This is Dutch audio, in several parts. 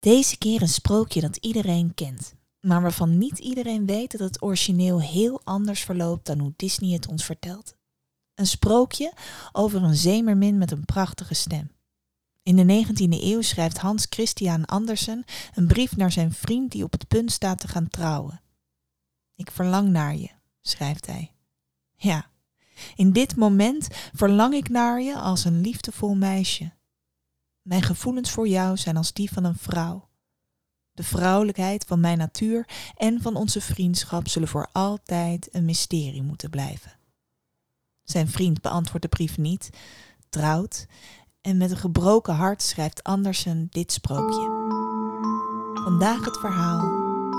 Deze keer een sprookje dat iedereen kent, maar waarvan niet iedereen weet dat het origineel heel anders verloopt dan hoe Disney het ons vertelt. Een sprookje over een zeemermin met een prachtige stem. In de 19e eeuw schrijft Hans Christian Andersen een brief naar zijn vriend die op het punt staat te gaan trouwen. Ik verlang naar je, schrijft hij. Ja, in dit moment verlang ik naar je als een liefdevol meisje. Mijn gevoelens voor jou zijn als die van een vrouw. De vrouwelijkheid van mijn natuur en van onze vriendschap zullen voor altijd een mysterie moeten blijven. Zijn vriend beantwoordt de brief niet, trouwt en met een gebroken hart schrijft Andersen dit sprookje. Vandaag het verhaal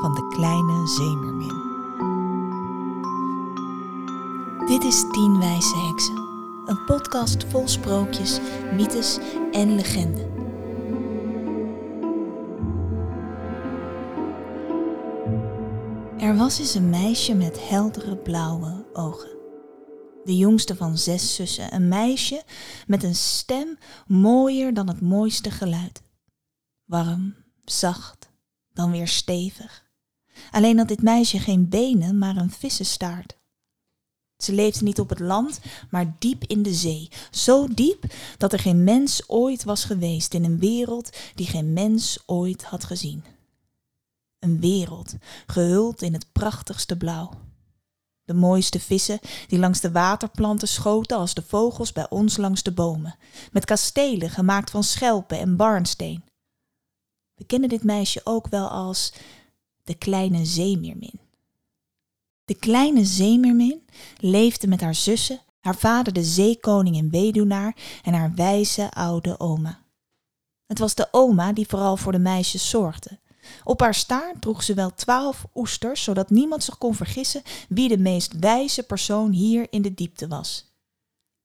van de kleine zeemermin. Dit is Tien Wijze Heksen, een podcast vol sprookjes, mythes en legenden. Er was eens een meisje met heldere blauwe ogen. De jongste van zes zussen, een meisje met een stem mooier dan het mooiste geluid. Warm, zacht, dan weer stevig. Alleen had dit meisje geen benen, maar een vissenstaart. Ze leefde niet op het land, maar diep in de zee. Zo diep dat er geen mens ooit was geweest in een wereld die geen mens ooit had gezien. Een wereld gehuld in het prachtigste blauw. De mooiste vissen die langs de waterplanten schoten als de vogels bij ons langs de bomen, met kastelen gemaakt van schelpen en barnsteen. We kennen dit meisje ook wel als de kleine zeemeermin. De kleine zeemermin leefde met haar zussen, haar vader de zeekoning en weduwnaar en haar wijze oude oma. Het was de oma die vooral voor de meisjes zorgde. Op haar staart droeg ze wel twaalf oesters, zodat niemand zich kon vergissen wie de meest wijze persoon hier in de diepte was.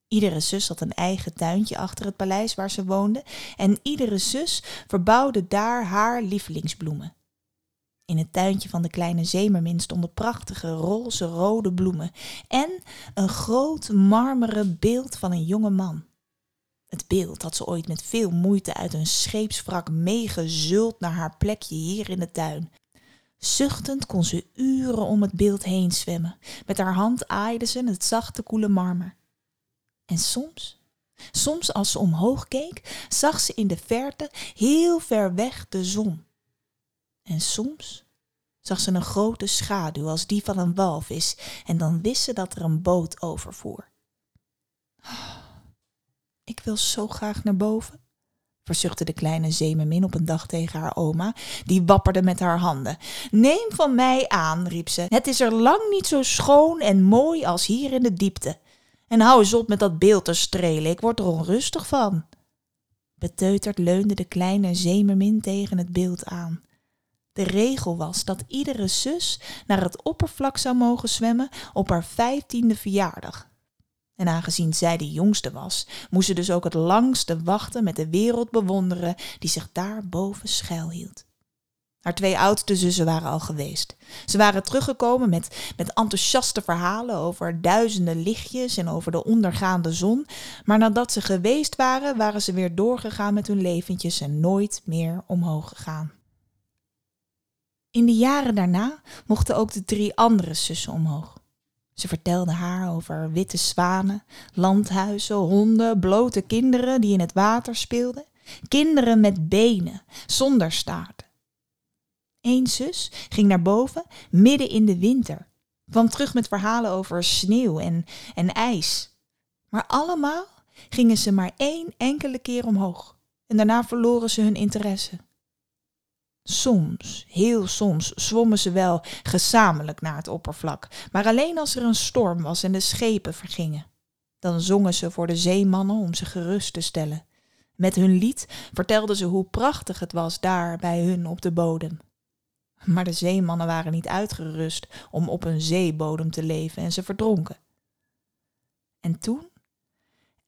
Iedere zus had een eigen tuintje achter het paleis waar ze woonde en iedere zus verbouwde daar haar lievelingsbloemen. In het tuintje van de kleine zeemermin stonden prachtige roze rode bloemen en een groot marmeren beeld van een jonge man. Het beeld had ze ooit met veel moeite uit een scheepswrak meegezult naar haar plekje hier in de tuin. Zuchtend kon ze uren om het beeld heen zwemmen. Met haar hand aaide ze het zachte koele marmer. En soms, soms als ze omhoog keek, zag ze in de verte heel ver weg de zon. En soms zag ze een grote schaduw als die van een walvis en dan wist ze dat er een boot overvoer. Ik wil zo graag naar boven, verzuchtte de kleine zeemermin op een dag tegen haar oma, die wapperde met haar handen. Neem van mij aan, riep ze. Het is er lang niet zo schoon en mooi als hier in de diepte. En hou eens op met dat beeld te strelen, ik word er onrustig van. Beteuterd leunde de kleine zeemermin tegen het beeld aan. De regel was dat iedere zus naar het oppervlak zou mogen zwemmen op haar vijftiende verjaardag. En aangezien zij de jongste was, moest ze dus ook het langste wachten met de wereld bewonderen die zich daar boven schuilhield. Haar twee oudste zussen waren al geweest. Ze waren teruggekomen met, met enthousiaste verhalen over duizenden lichtjes en over de ondergaande zon, maar nadat ze geweest waren, waren ze weer doorgegaan met hun leventjes en nooit meer omhoog gegaan. In de jaren daarna mochten ook de drie andere zussen omhoog. Ze vertelde haar over witte zwanen, landhuizen, honden, blote kinderen die in het water speelden, kinderen met benen, zonder staarten. Eén zus ging naar boven midden in de winter, kwam terug met verhalen over sneeuw en, en ijs. Maar allemaal gingen ze maar één enkele keer omhoog en daarna verloren ze hun interesse. Soms, heel soms, zwommen ze wel gezamenlijk naar het oppervlak, maar alleen als er een storm was en de schepen vergingen. Dan zongen ze voor de zeemannen om ze gerust te stellen. Met hun lied vertelden ze hoe prachtig het was daar bij hun op de bodem. Maar de zeemannen waren niet uitgerust om op een zeebodem te leven en ze verdronken. En toen,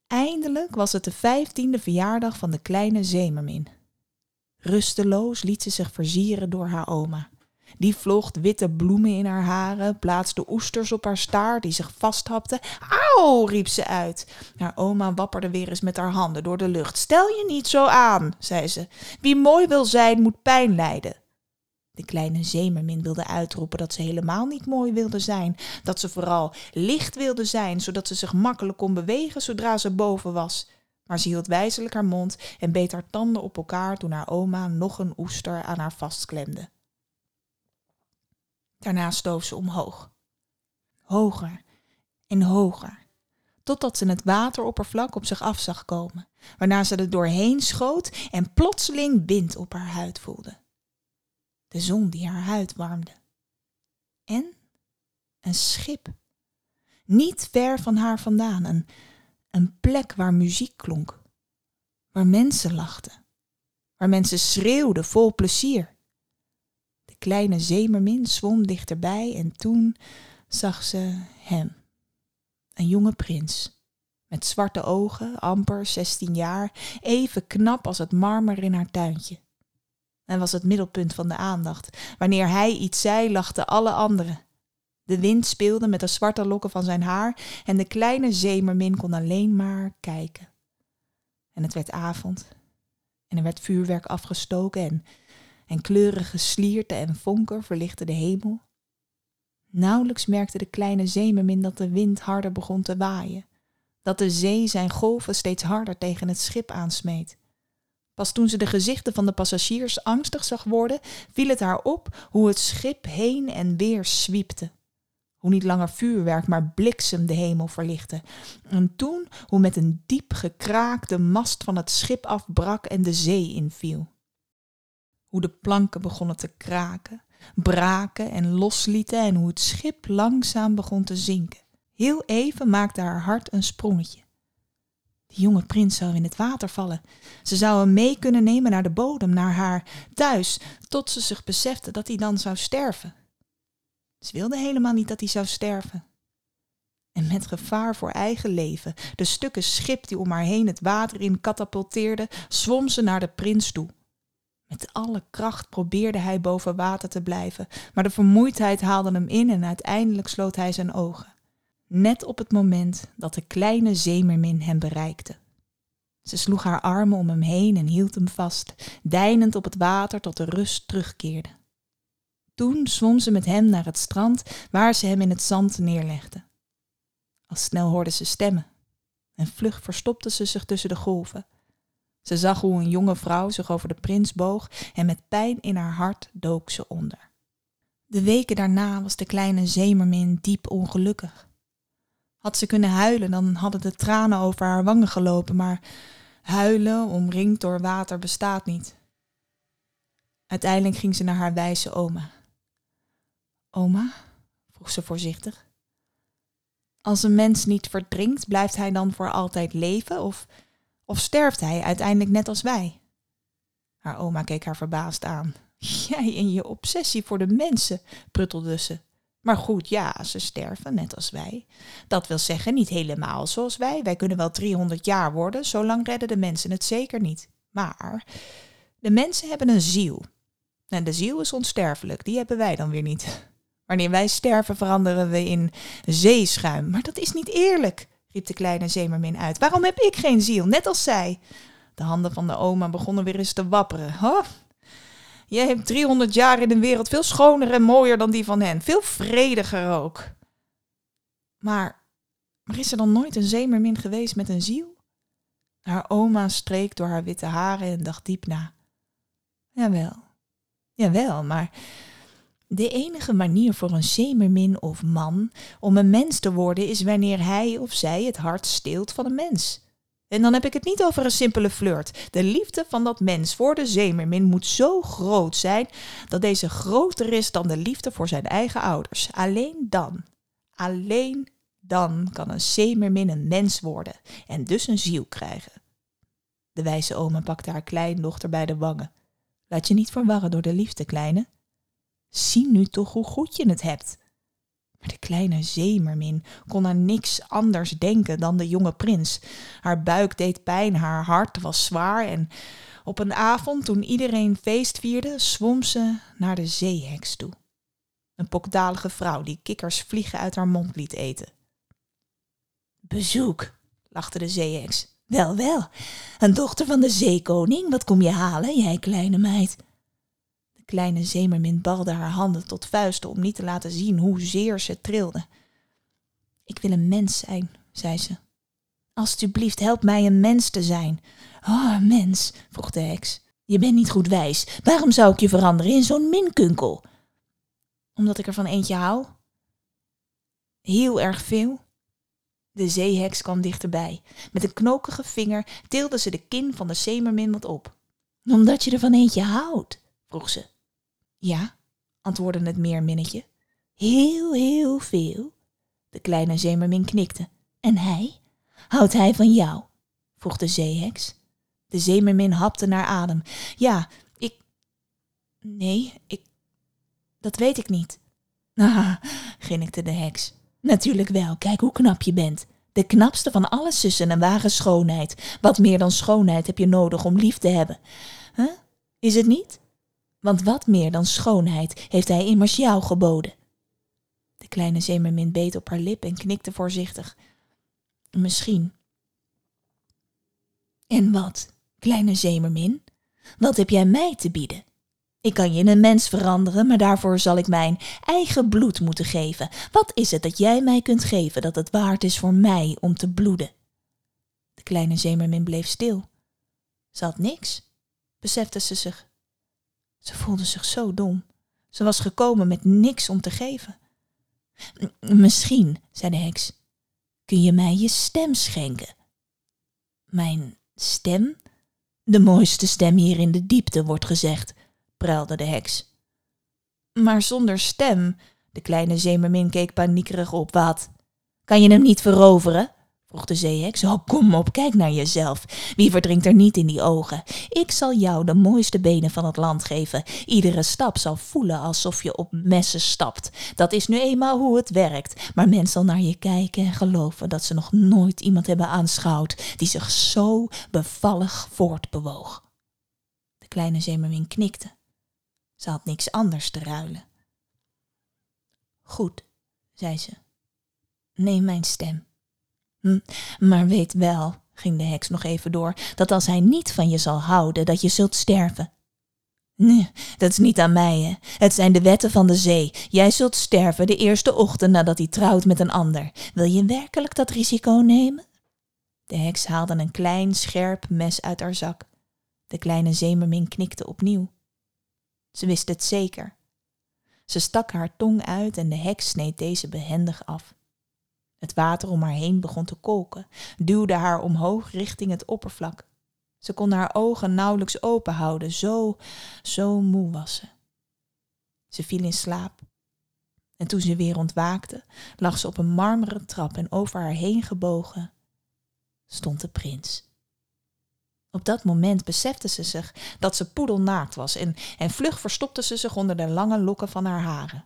eindelijk was het de vijftiende verjaardag van de kleine zeemermin. Rusteloos liet ze zich versieren door haar oma. Die vlocht witte bloemen in haar haren, plaatste oesters op haar staart die zich vasthapte. Auw, riep ze uit. Haar oma wapperde weer eens met haar handen door de lucht. Stel je niet zo aan, zei ze. Wie mooi wil zijn, moet pijn lijden. De kleine zeemermin wilde uitroepen dat ze helemaal niet mooi wilde zijn, dat ze vooral licht wilde zijn, zodat ze zich makkelijk kon bewegen zodra ze boven was. Maar ze hield wijzelijk haar mond en beet haar tanden op elkaar toen haar oma nog een oester aan haar vastklemde. Daarna stoof ze omhoog. Hoger en hoger, totdat ze het wateroppervlak op zich af zag komen, waarna ze er doorheen schoot en plotseling wind op haar huid voelde. De zon die haar huid warmde. En een schip. Niet ver van haar vandaan, een, een plek waar muziek klonk, waar mensen lachten, waar mensen schreeuwden vol plezier kleine zeemermin zwom dichterbij en toen zag ze hem. Een jonge prins, met zwarte ogen, amper zestien jaar, even knap als het marmer in haar tuintje. En was het middelpunt van de aandacht. Wanneer hij iets zei, lachten alle anderen. De wind speelde met de zwarte lokken van zijn haar en de kleine zeemermin kon alleen maar kijken. En het werd avond en er werd vuurwerk afgestoken en en kleurige slierten en vonken verlichtten de hemel. Nauwelijks merkte de kleine zeemermin dat de wind harder begon te waaien, dat de zee zijn golven steeds harder tegen het schip aansmeet. Pas toen ze de gezichten van de passagiers angstig zag worden, viel het haar op hoe het schip heen en weer zwiepte. Hoe niet langer vuurwerk, maar bliksem de hemel verlichtte. En toen hoe met een diep gekraak de mast van het schip afbrak en de zee inviel hoe de planken begonnen te kraken, braken en loslieten en hoe het schip langzaam begon te zinken. Heel even maakte haar hart een sprongetje. De jonge prins zou in het water vallen. Ze zou hem mee kunnen nemen naar de bodem, naar haar thuis, tot ze zich besefte dat hij dan zou sterven. Ze wilde helemaal niet dat hij zou sterven. En met gevaar voor eigen leven, de stukken schip die om haar heen het water in katapulteerden, zwom ze naar de prins toe. Met alle kracht probeerde hij boven water te blijven, maar de vermoeidheid haalde hem in en uiteindelijk sloot hij zijn ogen. Net op het moment dat de kleine zeemermin hem bereikte. Ze sloeg haar armen om hem heen en hield hem vast, deinend op het water tot de rust terugkeerde. Toen zwom ze met hem naar het strand waar ze hem in het zand neerlegde. Al snel hoorde ze stemmen en vlug verstopte ze zich tussen de golven. Ze zag hoe een jonge vrouw zich over de prins boog en met pijn in haar hart dook ze onder. De weken daarna was de kleine zeemermin diep ongelukkig. Had ze kunnen huilen, dan hadden de tranen over haar wangen gelopen, maar huilen omringd door water bestaat niet. Uiteindelijk ging ze naar haar wijze oma. Oma, vroeg ze voorzichtig, als een mens niet verdrinkt, blijft hij dan voor altijd leven of of sterft hij uiteindelijk net als wij? Haar oma keek haar verbaasd aan. Jij en je obsessie voor de mensen, pruttelde ze. Maar goed, ja, ze sterven net als wij. Dat wil zeggen, niet helemaal zoals wij. Wij kunnen wel 300 jaar worden, zolang redden de mensen het zeker niet. Maar de mensen hebben een ziel. En de ziel is onsterfelijk, die hebben wij dan weer niet. Wanneer wij sterven, veranderen we in zeeschuim. Maar dat is niet eerlijk riep de kleine zeemermin uit. Waarom heb ik geen ziel, net als zij? De handen van de oma begonnen weer eens te wapperen. Oh, jij hebt 300 jaar in een wereld veel schoner en mooier dan die van hen. Veel vrediger ook. Maar, maar is er dan nooit een zeemermin geweest met een ziel? Haar oma streek door haar witte haren en dacht diep na. Jawel, jawel, maar de enige manier voor een zeemermin of man om een mens te worden is wanneer hij of zij het hart steelt van een mens. En dan heb ik het niet over een simpele flirt. De liefde van dat mens voor de zeemermin moet zo groot zijn dat deze groter is dan de liefde voor zijn eigen ouders. Alleen dan, alleen dan kan een zeemermin een mens worden en dus een ziel krijgen. De wijze oma pakte haar kleindochter bij de wangen. Laat je niet verwarren door de liefde, kleine. Zie nu toch hoe goed je het hebt. Maar de kleine zeemermin kon aan niks anders denken dan de jonge prins. Haar buik deed pijn, haar hart was zwaar en op een avond toen iedereen feest vierde, zwom ze naar de zeeheks toe. een pokdalige vrouw die kikkers vliegen uit haar mond liet eten. Bezoek, lachte de zeeheks. Wel, wel, een dochter van de zeekoning, wat kom je halen, jij kleine meid? Kleine zeemermin balde haar handen tot vuisten om niet te laten zien hoezeer ze trilde. Ik wil een mens zijn, zei ze. Alsjeblieft, help mij een mens te zijn. Oh, mens, vroeg de heks. Je bent niet goed wijs. Waarom zou ik je veranderen in zo'n minkunkel? Omdat ik er van eentje hou. Heel erg veel. De zeeheks kwam dichterbij. Met een knokige vinger tilde ze de kin van de zeemermin wat op. Omdat je er van eentje houdt, vroeg ze. Ja, antwoordde het meerminnetje. Heel, heel veel. De kleine zeemermin knikte. En hij? Houdt hij van jou? vroeg de zeeheks. De zeemermin hapte naar adem. Ja, ik. Nee, ik. Dat weet ik niet. Ah, grinnikte de heks. Natuurlijk wel, kijk hoe knap je bent. De knapste van alle zussen en ware schoonheid. Wat meer dan schoonheid heb je nodig om lief te hebben. Huh? Is het niet? Want wat meer dan schoonheid heeft hij immers jou geboden. De kleine zeemermin beet op haar lip en knikte voorzichtig. Misschien. En wat, kleine zeemermin? Wat heb jij mij te bieden? Ik kan je in een mens veranderen, maar daarvoor zal ik mijn eigen bloed moeten geven. Wat is het dat jij mij kunt geven dat het waard is voor mij om te bloeden? De kleine zeemermin bleef stil. Ze had niks, besefte ze zich. Ze voelde zich zo dom. Ze was gekomen met niks om te geven. Misschien, zei de heks, kun je mij je stem schenken. Mijn stem? De mooiste stem hier in de diepte, wordt gezegd, pruilde de heks. Maar zonder stem, de kleine zeemermin keek paniekerig op. Wat? Kan je hem niet veroveren? Vroeg de zeeheks. Oh, kom op, kijk naar jezelf. Wie verdrinkt er niet in die ogen? Ik zal jou de mooiste benen van het land geven. Iedere stap zal voelen alsof je op messen stapt. Dat is nu eenmaal hoe het werkt. Maar men zal naar je kijken en geloven dat ze nog nooit iemand hebben aanschouwd die zich zo bevallig voortbewoog. De kleine zeemermin knikte. Ze had niks anders te ruilen. Goed, zei ze. Neem mijn stem. Hm, maar weet wel, ging de heks nog even door, dat als hij niet van je zal houden, dat je zult sterven. Nee, dat is niet aan mij, hè. Het zijn de wetten van de zee. Jij zult sterven de eerste ochtend nadat hij trouwt met een ander. Wil je werkelijk dat risico nemen? De heks haalde een klein, scherp mes uit haar zak. De kleine zeemermin knikte opnieuw. Ze wist het zeker. Ze stak haar tong uit en de heks sneed deze behendig af. Het water om haar heen begon te kolken, duwde haar omhoog richting het oppervlak. Ze kon haar ogen nauwelijks open houden, zo, zo moe was ze. Ze viel in slaap. En toen ze weer ontwaakte, lag ze op een marmeren trap en over haar heen gebogen stond de prins. Op dat moment besefte ze zich dat ze poedelnaakt was en, en vlug verstopte ze zich onder de lange lokken van haar haren.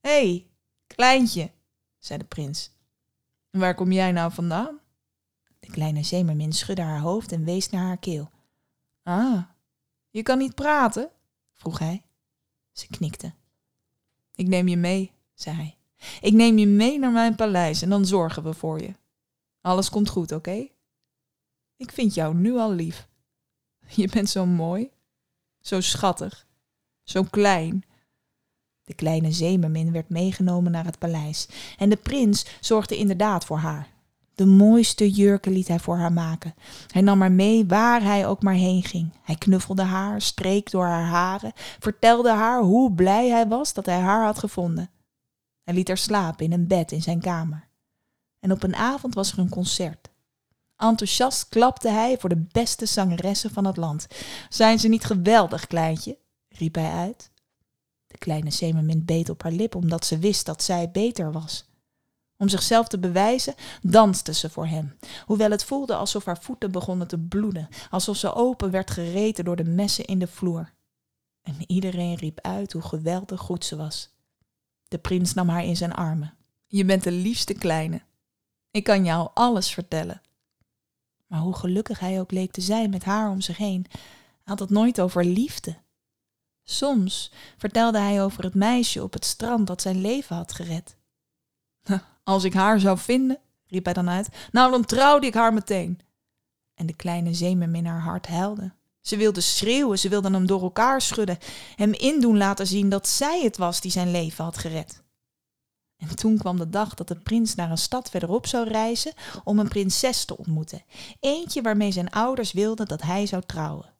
Hé, hey, kleintje, zei de prins. Waar kom jij nou vandaan? De kleine zeemermin schudde haar hoofd en wees naar haar keel. Ah, je kan niet praten? vroeg hij. Ze knikte. Ik neem je mee, zei hij. Ik neem je mee naar mijn paleis en dan zorgen we voor je. Alles komt goed, oké? Ik vind jou nu al lief. Je bent zo mooi, zo schattig, zo klein de kleine zeemermin werd meegenomen naar het paleis en de prins zorgde inderdaad voor haar. De mooiste jurken liet hij voor haar maken. Hij nam haar mee waar hij ook maar heen ging. Hij knuffelde haar, streek door haar haren, vertelde haar hoe blij hij was dat hij haar had gevonden. Hij liet haar slapen in een bed in zijn kamer. En op een avond was er een concert. Enthousiast klapte hij voor de beste zangeressen van het land. Zijn ze niet geweldig, kleintje? riep hij uit. Kleine zeemermin beet op haar lip omdat ze wist dat zij beter was. Om zichzelf te bewijzen, danste ze voor hem, hoewel het voelde alsof haar voeten begonnen te bloeden, alsof ze open werd gereten door de messen in de vloer. En iedereen riep uit hoe geweldig goed ze was. De prins nam haar in zijn armen. Je bent de liefste kleine. Ik kan jou alles vertellen. Maar hoe gelukkig hij ook leek te zijn met haar om zich heen, had het nooit over liefde. Soms vertelde hij over het meisje op het strand dat zijn leven had gered. Als ik haar zou vinden, riep hij dan uit, nou dan trouwde ik haar meteen. En de kleine zeemem in haar hart huilde. Ze wilde schreeuwen, ze wilde hem door elkaar schudden, hem indoen laten zien dat zij het was die zijn leven had gered. En toen kwam de dag dat de prins naar een stad verderop zou reizen om een prinses te ontmoeten. Eentje waarmee zijn ouders wilden dat hij zou trouwen.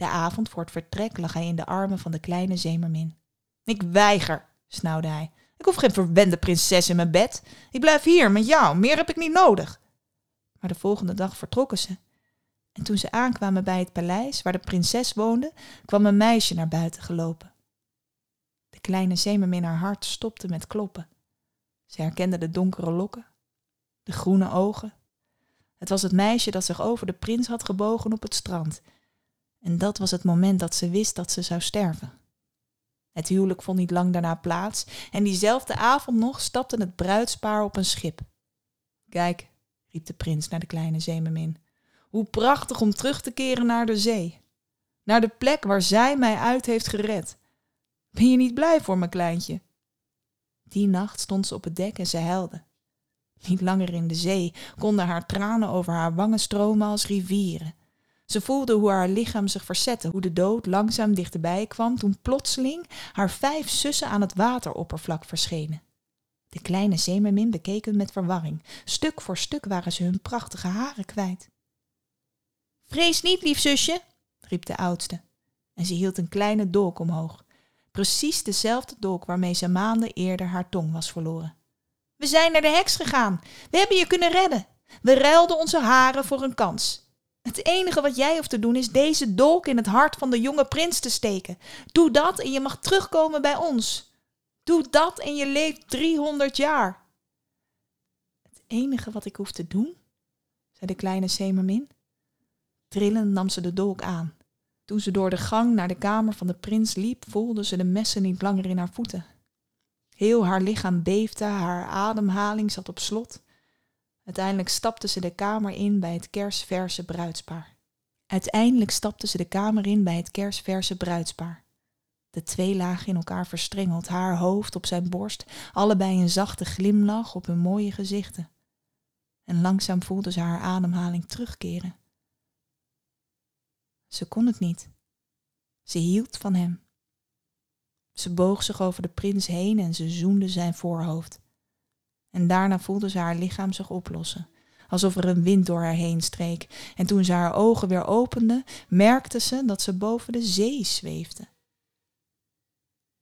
De avond voor het vertrek lag hij in de armen van de kleine zeemermin. Ik weiger, snauwde hij. Ik hoef geen verwende prinses in mijn bed. Ik blijf hier met jou, meer heb ik niet nodig. Maar de volgende dag vertrokken ze. En toen ze aankwamen bij het paleis waar de prinses woonde, kwam een meisje naar buiten gelopen. De kleine zeemermin haar hart stopte met kloppen. Ze herkende de donkere lokken, de groene ogen. Het was het meisje dat zich over de prins had gebogen op het strand. En dat was het moment dat ze wist dat ze zou sterven. Het huwelijk vond niet lang daarna plaats en diezelfde avond nog stapte het bruidspaar op een schip. Kijk, riep de prins naar de kleine zeemermin, hoe prachtig om terug te keren naar de zee. Naar de plek waar zij mij uit heeft gered. Ben je niet blij voor mijn kleintje? Die nacht stond ze op het dek en ze huilde. Niet langer in de zee konden haar tranen over haar wangen stromen als rivieren. Ze voelde hoe haar lichaam zich verzette, hoe de dood langzaam dichterbij kwam toen plotseling haar vijf zussen aan het wateroppervlak verschenen. De kleine zeemermin bekeken met verwarring. Stuk voor stuk waren ze hun prachtige haren kwijt. Vrees niet, lief zusje, riep de oudste. En ze hield een kleine dolk omhoog. Precies dezelfde dolk waarmee ze maanden eerder haar tong was verloren. We zijn naar de heks gegaan. We hebben je kunnen redden. We ruilden onze haren voor een kans. Het enige wat jij hoeft te doen is deze dolk in het hart van de jonge prins te steken. Doe dat en je mag terugkomen bij ons. Doe dat en je leeft 300 jaar. Het enige wat ik hoef te doen, zei de kleine Semermin. Trillend nam ze de dolk aan. Toen ze door de gang naar de kamer van de prins liep, voelde ze de messen niet langer in haar voeten. Heel haar lichaam beefde, haar ademhaling zat op slot. Uiteindelijk stapte ze de kamer in bij het kersverse bruidspaar. Uiteindelijk stapte ze de kamer in bij het kersverse bruidspaar. De twee lagen in elkaar verstrengeld, haar hoofd op zijn borst, allebei een zachte glimlach op hun mooie gezichten. En langzaam voelde ze haar ademhaling terugkeren. Ze kon het niet. Ze hield van hem. Ze boog zich over de prins heen en ze zoende zijn voorhoofd. En daarna voelde ze haar lichaam zich oplossen, alsof er een wind door haar heen streek. En toen ze haar ogen weer opende, merkte ze dat ze boven de zee zweefde.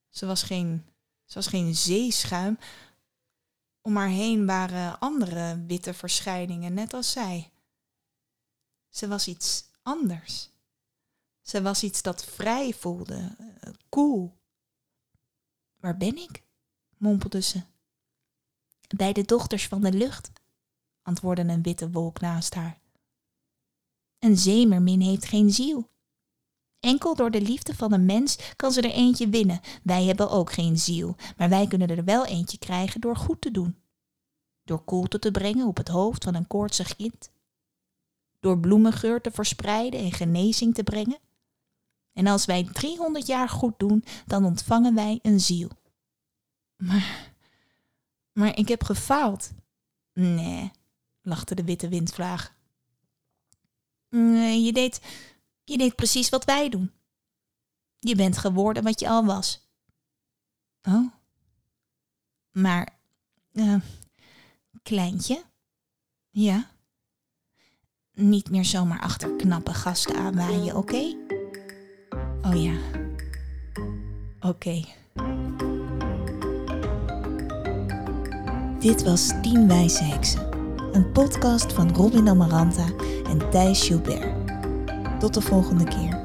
Ze was geen, ze was geen zeeschuim. Om haar heen waren andere witte verschijningen, net als zij. Ze was iets anders. Ze was iets dat vrij voelde, uh, koel. Waar ben ik? mompelde ze. Bij de dochters van de lucht, antwoordde een witte wolk naast haar. Een zeemermin heeft geen ziel. Enkel door de liefde van een mens kan ze er eentje winnen. Wij hebben ook geen ziel, maar wij kunnen er wel eentje krijgen door goed te doen. Door koelte te brengen op het hoofd van een koortsig kind. Door bloemengeur te verspreiden en genezing te brengen. En als wij 300 jaar goed doen, dan ontvangen wij een ziel. Maar maar ik heb gefaald. Nee, lachte de witte windvlaag. Nee, je deed, je deed precies wat wij doen. Je bent geworden wat je al was. Oh. Maar, uh, kleintje? Ja? Niet meer zomaar achter knappe gasten aanwaaien, oké? Oh ja. Oké. Dit was Tien Wijze Heksen, een podcast van Robin Amaranta en Thijs Gilbert. Tot de volgende keer.